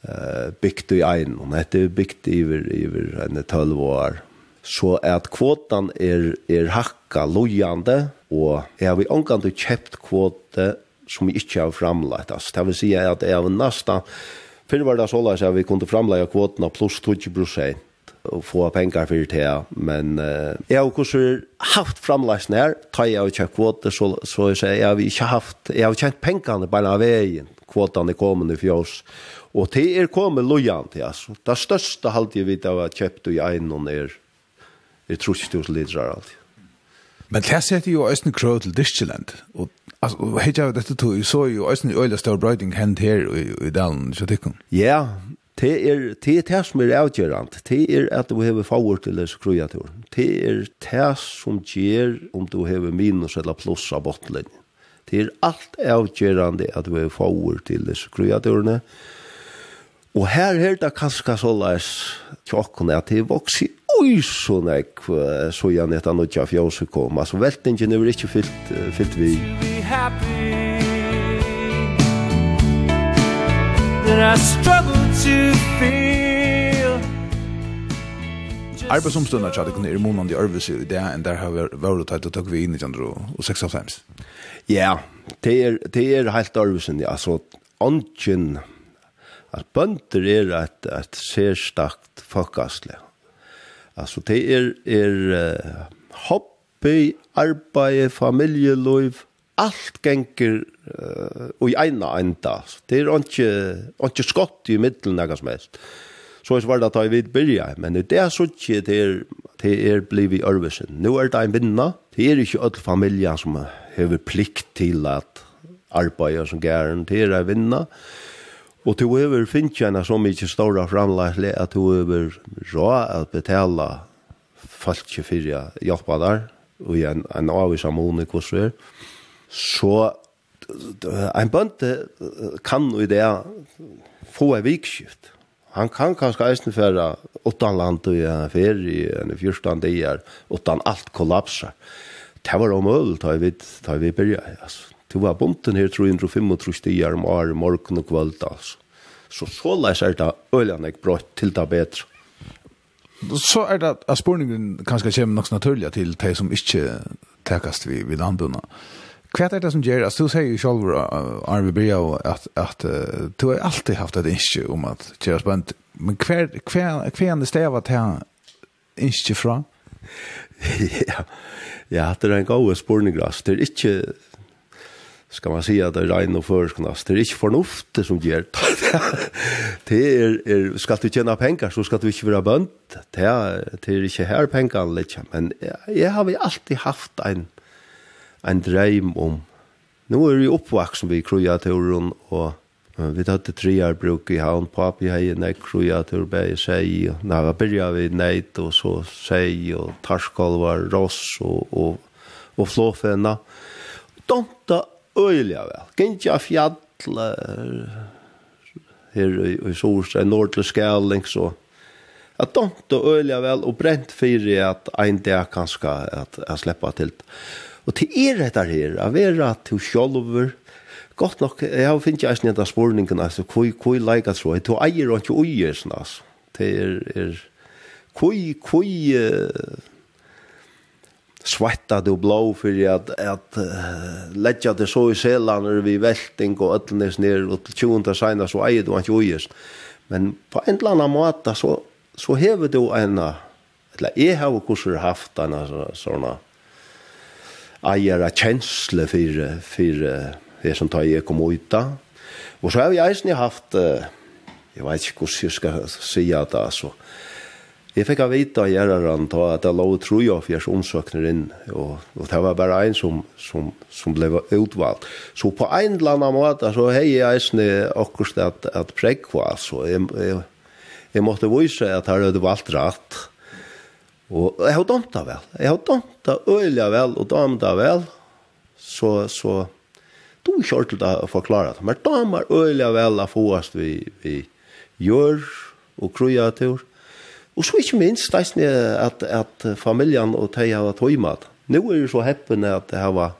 eh bygd i ein og hette er bygd over over en 12 år så at kvotan er er hakka lojande og jeg vi omgang til kjøpt kvote som vi ikke har framlagt. Altså, det vil si at jeg har nesten Fyrr var det så løs at vi kunne framleie kvotene pluss 20 prosent og få pengar fyrir det, men uh, jeg har kurser haft framleisen her, tar jeg av kjøk kvote, så, så jeg sier, jeg har ikke haft, jeg har kjent pengene bare av veien, kvotene kommer i fjås, og det er kommet lojant, ja, så det største halvdige vi da har kjøpt i egnen er, er 30 000 liter alltid. Men det setter jo Østen Krøy til Dyskjeland, og Alltså hej jag det tog så ju ösn öle stor bröding hand här i, i dalen så tycker. Ja, det är det är det som är avgörande. Det är att du har forward eller skrujator. Det är det som ger om du har minus eller plus av bottlen. Det är allt avgörande att du har forward eller skrujatorna. Mm Og her er det kanskje så løs tjokkene at det vokser oi så nek så gjerne etter noe av fjøse kom. Altså veltingen er ikke fyllt, fyllt vi. Be happy That I struggle to feel Arbeidsomstående tjadde kunne er månande i Ørvese i det enn der har vi vært tatt og takk vi inn i 1906 Ja, det er, det er helt arbeidsin, ja, så Ongen, at bønder er et, et særstakt folkastle. Altså, det er, er hobby, arbeid, familieliv, alt gengur uh, og i eina enda. Det er ikke, ikke skott i middelen noe som helst. Så er det at jeg vil byrja, men det er så ikke det er, det er blivet i Ørvesen. Nå er det en vinna, det er ikke alle familier som har plikt til at arbeida som gæren, det er en vinna. Og du över finnjana så mycket stora framleggelig, at du över rå att betala falske fyrja hjälpa där och en en avvis av avis amone er, Så en bønte kan i det få en vikskift. Han kan kanskje eisen færa utan land og en ferie, en fyrstan dier, utan alt kollapser. Det var omøyelig da vi, da vi byrja, altså. Det var bunten her tror jeg, 335 stiger om året, morgen og kvöld, altså. Så så leis er det øyne jeg brått til det bedre. Så er det at spørningen kanskje kommer nok naturlig til de som ikke tekast vid, vid anbundene. Hva er det som gjør? Altså, du sier jo selv, uh, Arne Bria, at, at uh, du har alltid haft et innskje om at gjøre spent. Men hva er det stedet her innskje fra? ja, ja, det er en god spørning, altså. Det er ikke ska man säga att det är regn och förskunnast. Det är inte förnuft som ger. det är, är ska du tjäna pengar så ska du inte vara bönt. Det är, det är inte här pengar liksom. Men jag, har alltid haft en, en dröm om. Nu är vi uppvuxen vid kreaturen och vi hade tre år bruk i havn. Papi hade en kreatur bei, sei, När vi byrja vi neit, og så sei, og tarskolvar, ross og, og, og flåfena. Donta øyelig vel. Gintja fjall, her i, i Sorsa, nordlig skæling, så jeg domt øyelig vel, og brent fyrir at ein dag kanskje at jeg slipper til. Og til er dette her, jeg vera til sjolver, godt nok, jeg har finnet jeg en av spårningene, altså, hvor, hvor leker så, jeg tror eier og ikke øyer, sånn, altså. Det er, er hvor, hvor, svetta du blå för att att uh, lägga det så i selan när vi välting och öllnes ner och till 20 sina så är du inte ojes. Men på en eller annan måte så så häver du en eller jag har kusur haft en såna eier känsla för för det som tar jag kom uta. Och så har jag ju haft uh, jag vet inte hur jag ska säga det alltså. Jeg fikk av vite av gjerran ta at det lå tro jeg fjers omsøkner inn, og, og det var bare en som, som, som ble utvalgt. Så på en eller annen måte så hei jeg eisne akkurat at, at pregg var, så jeg, jeg, jeg måtte vise at her hadde valgt rett. Og jeg har dømt det vel, jeg har dømt det øyelig vel, og dømt det vel, så, så du kjørte det å forklare det. Men dømt det øyelig vel å få oss vi, vi gjør og krøyatur, og Og så ikke minst det er at, at familien og de har tøymat. Nå er det så heppende at det har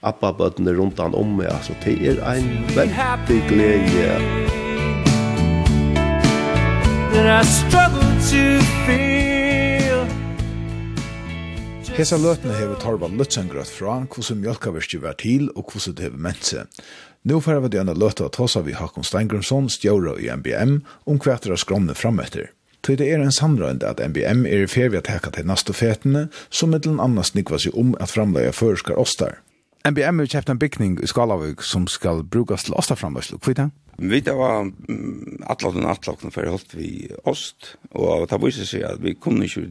abba-bøttene rundt han om meg. Altså, det er en veldig glede. That I struggle to feel Hesa løtene hever Torvald Lutzengrøtt fra hvordan mjölkavirki var til og hvordan det hever mense. Nå færre vi denne løte å ta seg vi Hakon Steingrumsson, stjåra i MBM, om hva etter å skromne frametter. Tøy det er en samrøynd at MBM er i ferie å teka til neste fetene, som med den andre snikva seg om at framleie føreskar ostar. MBM har kjøpt en bygning i Skalavøk som skal brukes til ostarframløslo. Hva er det? Vi var atlaten og atlaten for holdt vi ost, og det viser seg at vi kunne ikke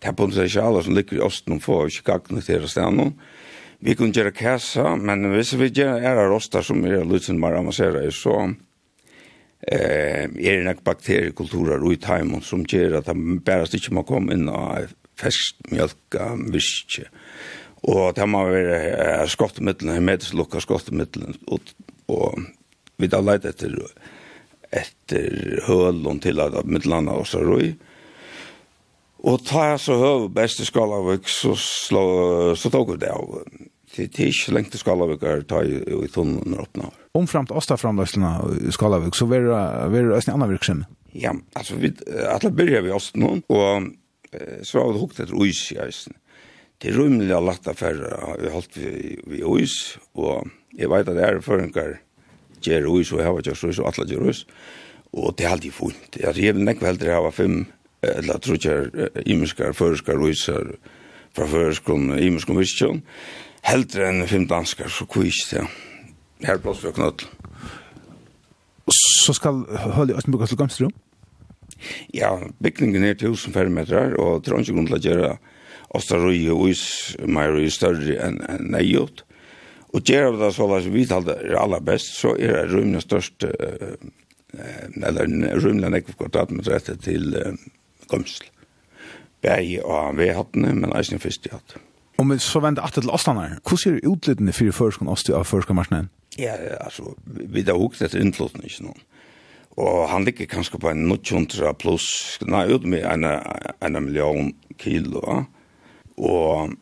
ta på seg potensialer som ligger i osten og få ikke gagnet til å stedet Vi kunne gjøre kassa, men hvis vi gjør er ostar som er litt som mer avansere, så eh, er nok bakteriekulturer i taimen som gjør at de bare ikke må komme inn av ferskmjølka virke. Og det må være skottemidlen, hermetislukka skottemidlen, og, og vi da leit etter, etter hølen til at midlene oss er roi Og ta så høy beste skalavøk, så, slå, så tok vi det av det, det er ikke lengt til Skalavik er ta i, i tunnen under åpna. Omframt Åstaframløslene i Skalavik, så vil det østene annan virksomhet? Ja, altså, vi, alle byrja vi oss nå, og så har vi hukt etter ois i eisen. Det er rymlig av latt affærer, vi holdt vi, vi ois og jeg vet at det er føringar ger uis, og jeg har gjør uis, og alle ger uis, og det er alltid funnet. Jeg vil nekve heldre hava fem, eller trutjar, imiskar, førskar, uisar, fra førskar, imiskar, imenskar, heldre enn fem danskar, så kvar ikke det. Her plass vi knøtt. Så skal Høli Østen bygges til Gamstrom? Ja, bygningen er 1000 fermetrar, og det er ikke grunn til å gjøre Østerøy og Ismeier og større enn en Neiot. Og gjør vi det så at vi talte er aller best, så er det rymne størst, eller rymne nekve kvadratmeter etter til uh, Gamstrom. Bæg av vedhattene, men eisen først i hattene. Og men så vender at til Østlander, hvordan ser er utlittende for førskene oss til førskemarsjonen? Ja, altså, vi har hukt etter innlåten, ikke noen. Og han ligger kanskje på en 900 pluss, nei, ut med en, en million kilo. ja. Og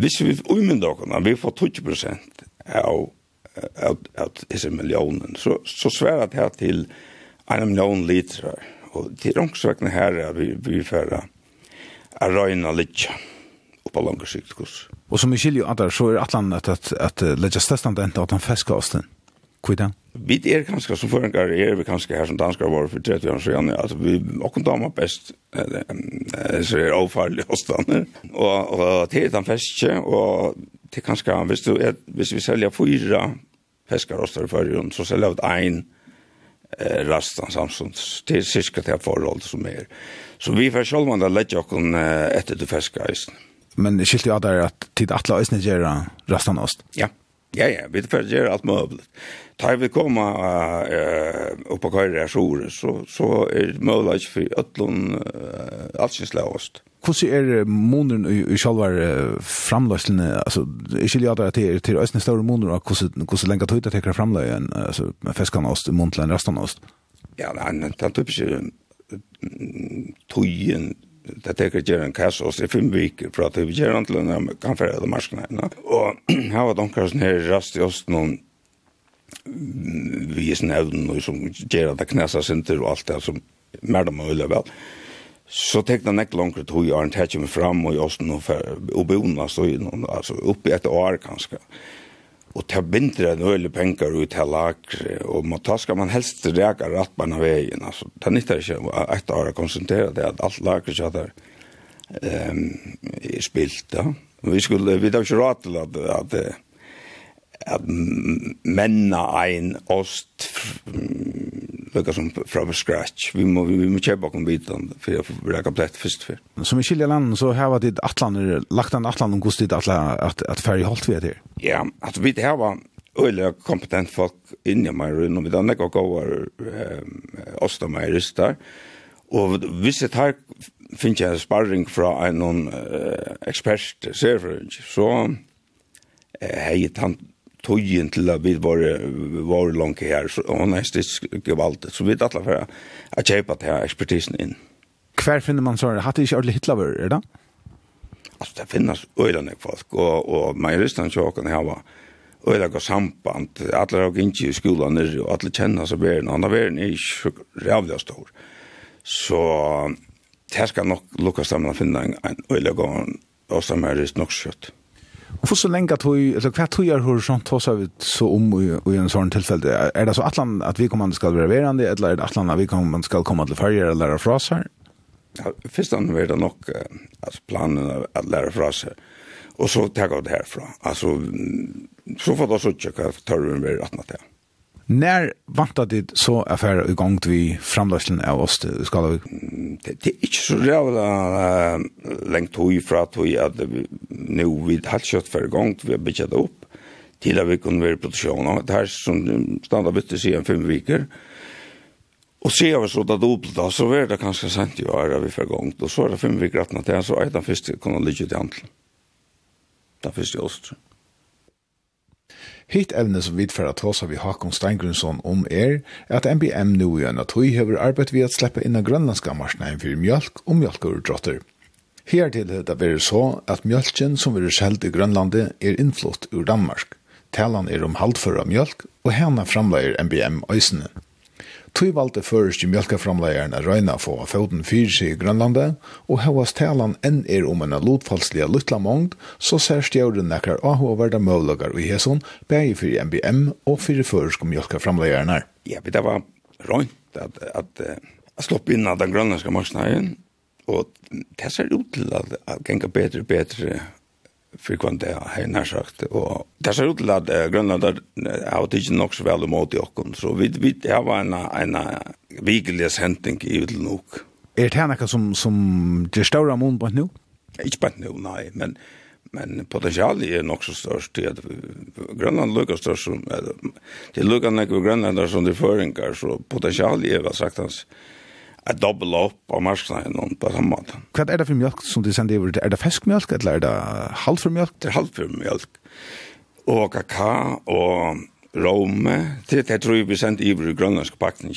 hvis vi umynda okkurna, vi får 20 prosent av, av, av disse millionen, så, så sværer det her til en million liter. Og til ångsvekene her er vi, vi fører å røyne litt på langer sikt. Og som vi skiljer at så er atlan at, at, at, at legges testant enda at han feska oss den. Hvordan? Vi er kanskje som føringar, er vi kanskje her som danskar var for 30 år siden, at vi okken dama best, så er avfarlig oss den. Og, og til den feske, og til kanskje, hvis, du, er, hvis vi selger fyra feskar oss der fyrir, så selger vi ein eh, rastan samstånd, til cirka til forhold som er. Så vi får sjálfmann da letja okken etter du feska eisen men det skilte jo at det er at tid atla øsne gjøre resten av oss. Ja, ja, ja, vi får gjøre alt mulig. Da vi kommer uh, opp på køyre her så, så er det mulig ikke for øtlån uh, alt synes slag oss. Hvordan er måneden i i selve framløsene, altså, jeg skiljer at det er til, til øsne større måneder, hvordan, hvordan lenge tog det til å tekker en altså, med fiskene oss, måneden, resten av oss? Ja, det er en typisk tøyen det teker gjerne en kass oss i fem viker for at vi gjerne til en kanfere av marskene. No? Og her var de sånn her rast i oss noen vi i evnen og som gjerne det knæsa sinter og alt det som mer dem og vel. Så tenkte han ikke langt tog jeg Arne Tetjum fram og i oss noen og bonas og oppe i et år kanskje. Og og ta bindre en øyelig penger ut til lakre, og må ta skal man helst reka rattbarn på veien, altså, det nytter ikke et år å konsentrere det, at alt lakre ikke er um, spilt, Ja. Vi skulle, vi tar ikke råd til at, at, at menna ein ost lukka som fra scratch. Vi må, vi må kjøpe kom bitan for å bli komplett først for. Som i skilje land så har vi atlaner, lagt an atlan om hvordan det atlan at, at færre holdt vi etter? Ja, at vi har vært øyla kompetent folk inni meg rundt om i danne og går oss da meg ryster. Og hvis jeg tar finner jeg sparring fra en noen uh, ekspert, så eh, det hei, tøyen til at vi var, var langt her, så, og hun er stisk gevaldig, så vi er alle for å kjøpe til ekspertisen inn. Hver finner man så? Hatt det ikke ordentlig hitlavører, er det? Altså, det finnes øyne folk, og, og majoristene sjåkene her var øyne og samband, alle har ikke i skolen, og alle kjenner seg verden, og verden er ikke rævlig stor. Så det skal nok lukkes dem å finne en øyne og samband, og samband er nok skjøtt. Hvor så lenge tog, eller hva tog er horisont hos vi så om i, i en sånn tilfelle? Er det så atlan at vi kommer skal være verande, eller er det atlan at vi kommer skal komme til farger eller lære fra seg? Ja, først annet var det nok at planen er at lære fra seg. Og så tar jeg det herfra. Altså, så får det også ikke hva tar vi med 18 til. När vantar det så affär i gång vi framlöslen av oss det ska vi det är inte så jävla längt hoj för att vi att nu vi har kört för gång vi har byggt upp till att vi kunde vara i produktion och det här som standard bytte sig en fem veckor Och se av så där dubbelt då så var det kanske sent ju är vi för gång då så är det fem veckor att när det så är den första kunde ligga i antal. Där förstås. Mm. Hitt evne som vi tfæra tåsa vi Hakon Steingrunsson om er, at MBM nu i enn tøy hever arbeid vi at slippe inn av grønlandska marsnein for mjölk og mjölkordrotter. Her til det er så at mjölken som er skjelt i Grønlandet er innflott ur Danmark. Talan er om halvføra mjölk, og hana framleier MBM øysene. Tui valde først i mjölkaframleierne røyna få av fjorden seg i Grønlandet, og hevas talan enn er om en lotfallslige luttla mongd, så ser stjøren nekkar ahoverda møvlagar i hesson, bæg fyrir MBM og fyrir først om mjölkaframleierne. Ja, det var røynt at, at, at slopp inn av den grønlandske marsnaien, og det ser ut til at, at genga bedre og bedre för kvant det har sagt Og det ser ut till att Grönland har det ikke nok så vel imot i och så vi vi det var en en vigelig händing i vill nok. Er det noe som som det større mun på nå? Ikke på nå, nei, men men potentialet er nok så störst det Grönland lukar størst som det lukar när Grönland där som de føringer, så potentialet er, hva sagt hans att dubbla upp på marknaden på samma måte. Vad är det för mjölk som du sänder över? Är det färskmjölk eller är det halvförmjölk? Det är halvförmjölk. Och kakao och Rome, det det tror jeg vi sendt i vår grønlandske pakning,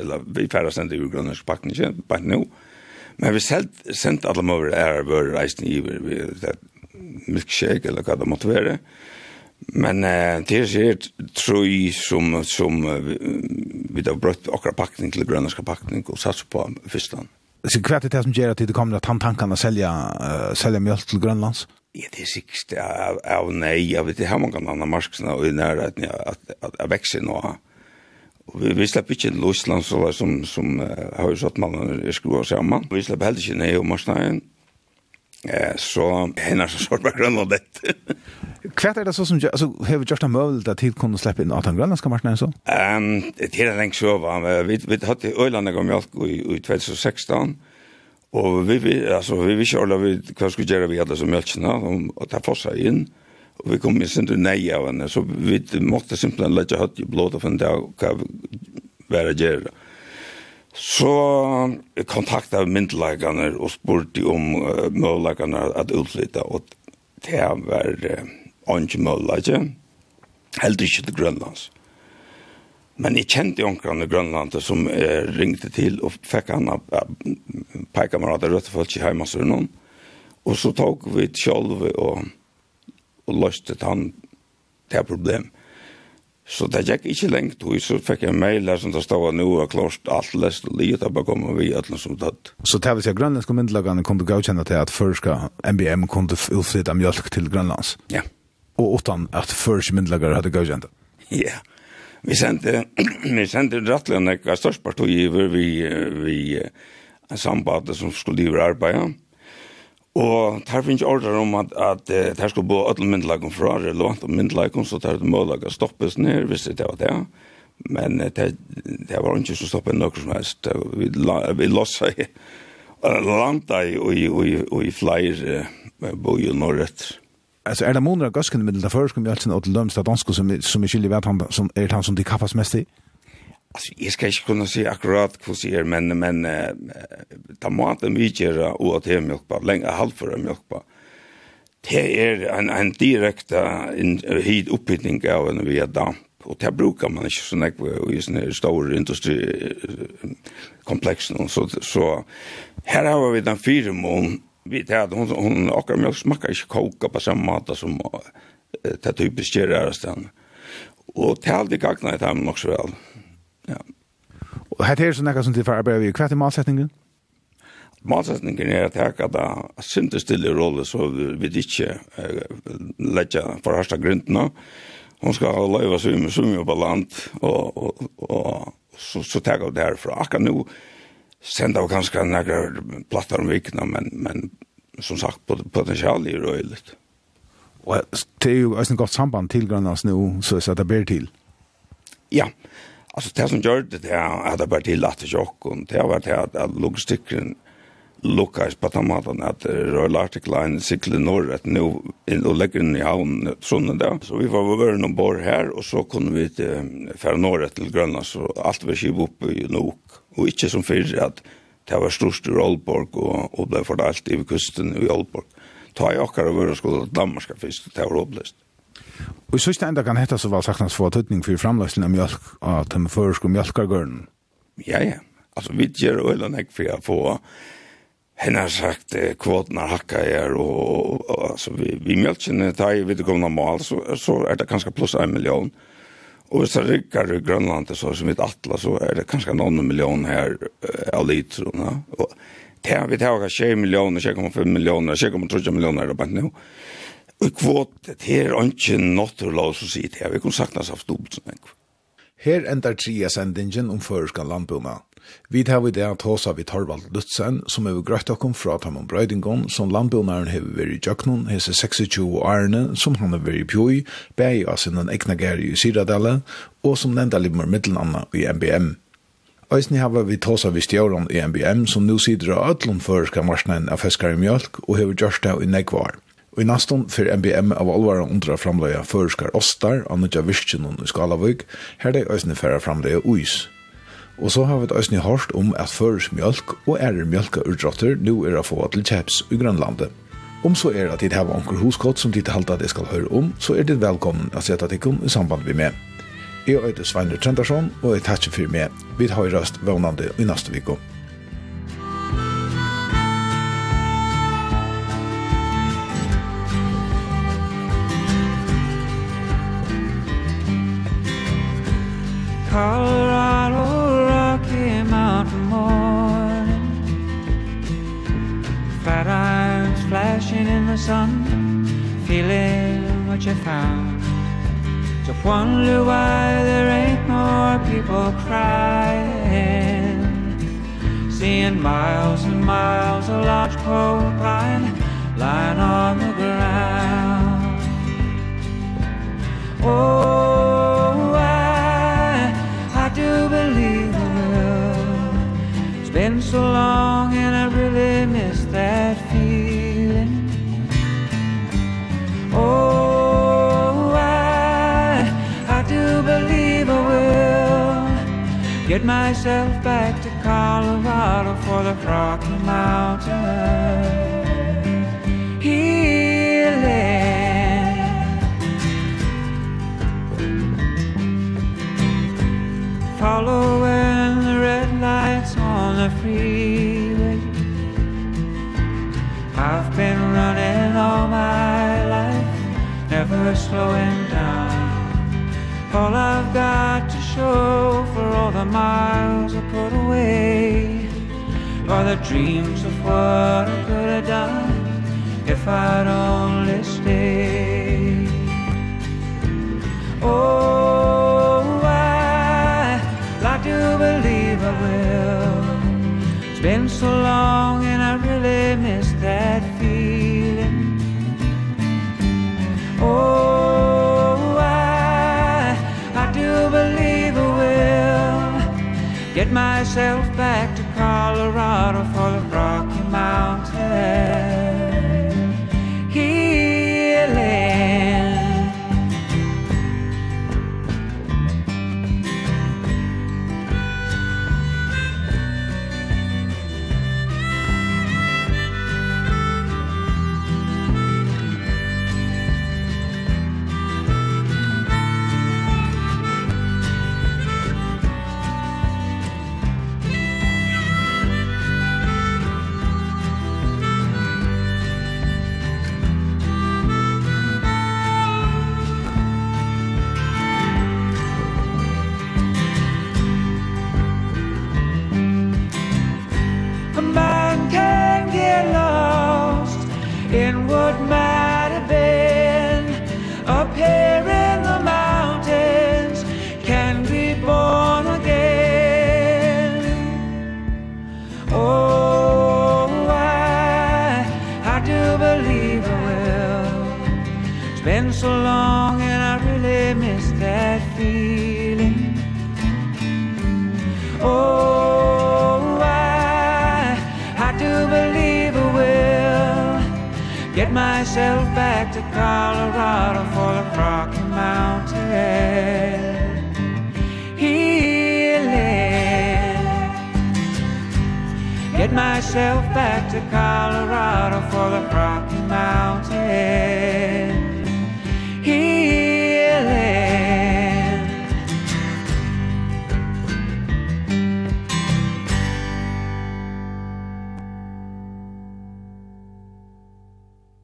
eller vi færre sendt i vår grønlandske pakning, bare nå. Men vi sendt alle måver ære vår reisning i milkshake eller hva det måtte være. Men eh, det er sikkert trøy som, som vi har brøtt akkurat pakning til grønlandska pakning og satser på fyrstan. Så hva er det som gjør at det kommer att han tankene selja, uh, sälja mjölk til Grønlands? Ja, det er sikkert av, av nei, jeg vet det har mange andre marksene og i nærheten att, at, att jeg vekser nå. Og vi, vi slipper ikke til Låsland som, som uh, har jo satt mannen i skru og sammen. Vi slipper heller ikke ned i marsnaen. Eh så hennar så sort bara grönland det. Kvärt är det så som alltså har vi just en möjlighet att tid kunde släppa in att han grönländska marknaden så. Ehm det är länge så va vi vi hade Öland gång mjölk i 2016 och vi vi alltså vi vi körde vi vad skulle göra vi hade så mjölkna och ta fossa in och vi kom ju sen till nej av henne så vi måste simpelt lägga hött i blod av en dag och vara göra. Så kontakta myndelagarna og spurte om uh, möjligheterna att utflytta och det var uh, ikke möjligheter. Helt ikke til Grønlands. Men jeg kjente onkran i Grønland som eh, ringte til og fikk han av peikamerater rødt folk i heimasurnen. Og så tok vi sjølve og, og løste han det problemet. Så det gikk ikke lengt og så fikk jeg mail der som det stod nå og klart alt lest og livet og bare komme vi et eller som dødt. Så det vil si at grønlandske myndelagene kunne godkjenne til at førska MBM kunne utflytte mjölk til Grønlands? Ja. Og utan at først myndelagere hadde godkjent? Ja. Vi sendte, vi sendte rettelig en ekka størst parti i vi, vi, vi sambandet som skulle drive arbeidet. Og der finnes ordre om at, at uh, der skulle bo alle myndelagen fra relevant om myndelagen, så der målaget stoppes ned, hvis det var det. Men uh, det, det var ikke så stoppet noe som helst. Vi, la, vi lossa i, landa i, i, i, i flere uh, bo i norrøtt. Alltså är det månader gasken med det förskon vi alltså åt lömsta dansko som som är skiljer vart han som är han som de kappas mest i. Alltså jag ska inte kunna säga akkurat hur det är men men ta tomaten vi gör och att det är mjölkbar länge halvför mjölkbar. Det är en en direkt en hit upphittning av en via damp och det brukar man inte så näck i såna stora industri komplexen så så här har vi den fyra mån vi det hade hon hon och mjölk smakar inte koka på samma mat som det typiskt gör det stan. Och det har aldrig gagnat dem också väl. Ja. Og her er sånn ekka som til for arbeid, hva er malsetningen? Malsetningen er at jeg kan synte stille rolle, så vi ikke uh, letja for harsta grintene. Hun skal løyva med svimme på land, og, og, og så, så tar jeg det herfra. Akkurat nå sender vi kanskje noen plattar om vikene, men, men som sagt, potensialet er røyligt. Og det er jo også en godt samband til grønnes nå, så det ber til. Ja, ja Alltså det som gjorde det där att det bara till att chock och det var det att, att logistiken lukas på tomaten at Royal Arctic Line cyklar norrut nu in och lägger den i havn sånn där. Så vi var över någon bor här och så kunne vi till fære norrut till Grønland så allt var skivet upp i nok och inte som fyrir att det var störst i Aalborg och, och ble fordelt i kusten i Aalborg. Ta i akkar og och skulle till Danmark først, det var upplöst. Og i sørste enda kan hette så var sagtens få tøtning for framløsning av mjölk av de føreske mjölkargørnen. Ja, ja. Altså, vi gjør øyla nek for å få henne sagt kvotene hakka er og, og altså, vi, vi mjölkene tar i videregående mål, så, så er det kanskje pluss en million. Og hvis det rykker i Grønland, så som vi atla, så er det kanskje noen million her uh, av liter. Og det er vi tar 20 millioner, 2,5 millioner, 2,3 millioner er det bare nå. Og kvot, det er ikke naturlov som sier det, vi kunne saknas haft dobbelt som. Her endar tria sendingen om føreska landbuna. Vi tar vi det at hos av vi Torvald Lutzen, som er grøtt okkom fra Tamon Brøydingon, som landbunaren hever veri i Jøknon, hese 26 årene, som han har veri i Pjoi, bei av sin egna gæri i Syradale, og som nevnda limmer middelanna i MBM. Eisni hava vi tåsa vi stjåren i MBM som nu sider av ötlun føreska marsnein av feskar i mjölk og hever gjørsta i negvar. Og i naston fyr MBM av alvara undra framleia føreskar ostar, annutja virkjennom i Skalavøyk, her det òsne færa framleia uis. Og så har vi òsne hårst om at føres mjölk og ærer mjölka urdrotter nu er a få til kjeps i Grønlandet. Om så er at dit hava onker huskott som dit halda det skal høre om, så er dit velkommen at seta tikkum i samband vi med. Jeg er Sveinur Trendarsson, og jeg takkje fyrir med. Vi tar røst vannande i neste vikom. Colorado Rocky Mountain morning Fat irons flashing in the sun Feeling what you found. To wonder why there ain't more people crying. Seeing miles and miles of large pole pine Lying on the ground. Oh so long and I really miss that feeling. Oh, I, I do believe I will Get myself back to Colorado for the Rocky Mountain Healing. Following the red lights on the freeway. I've been running all my life Never slowing down. All I've got to show For all the miles I put away Are the dreams of what I could have done If I'd only stayed. Oh, I like to believe I will been so long and I really miss that feeling. Oh, I, I do believe I will Get myself back to Colorado for the Rocky Mountains.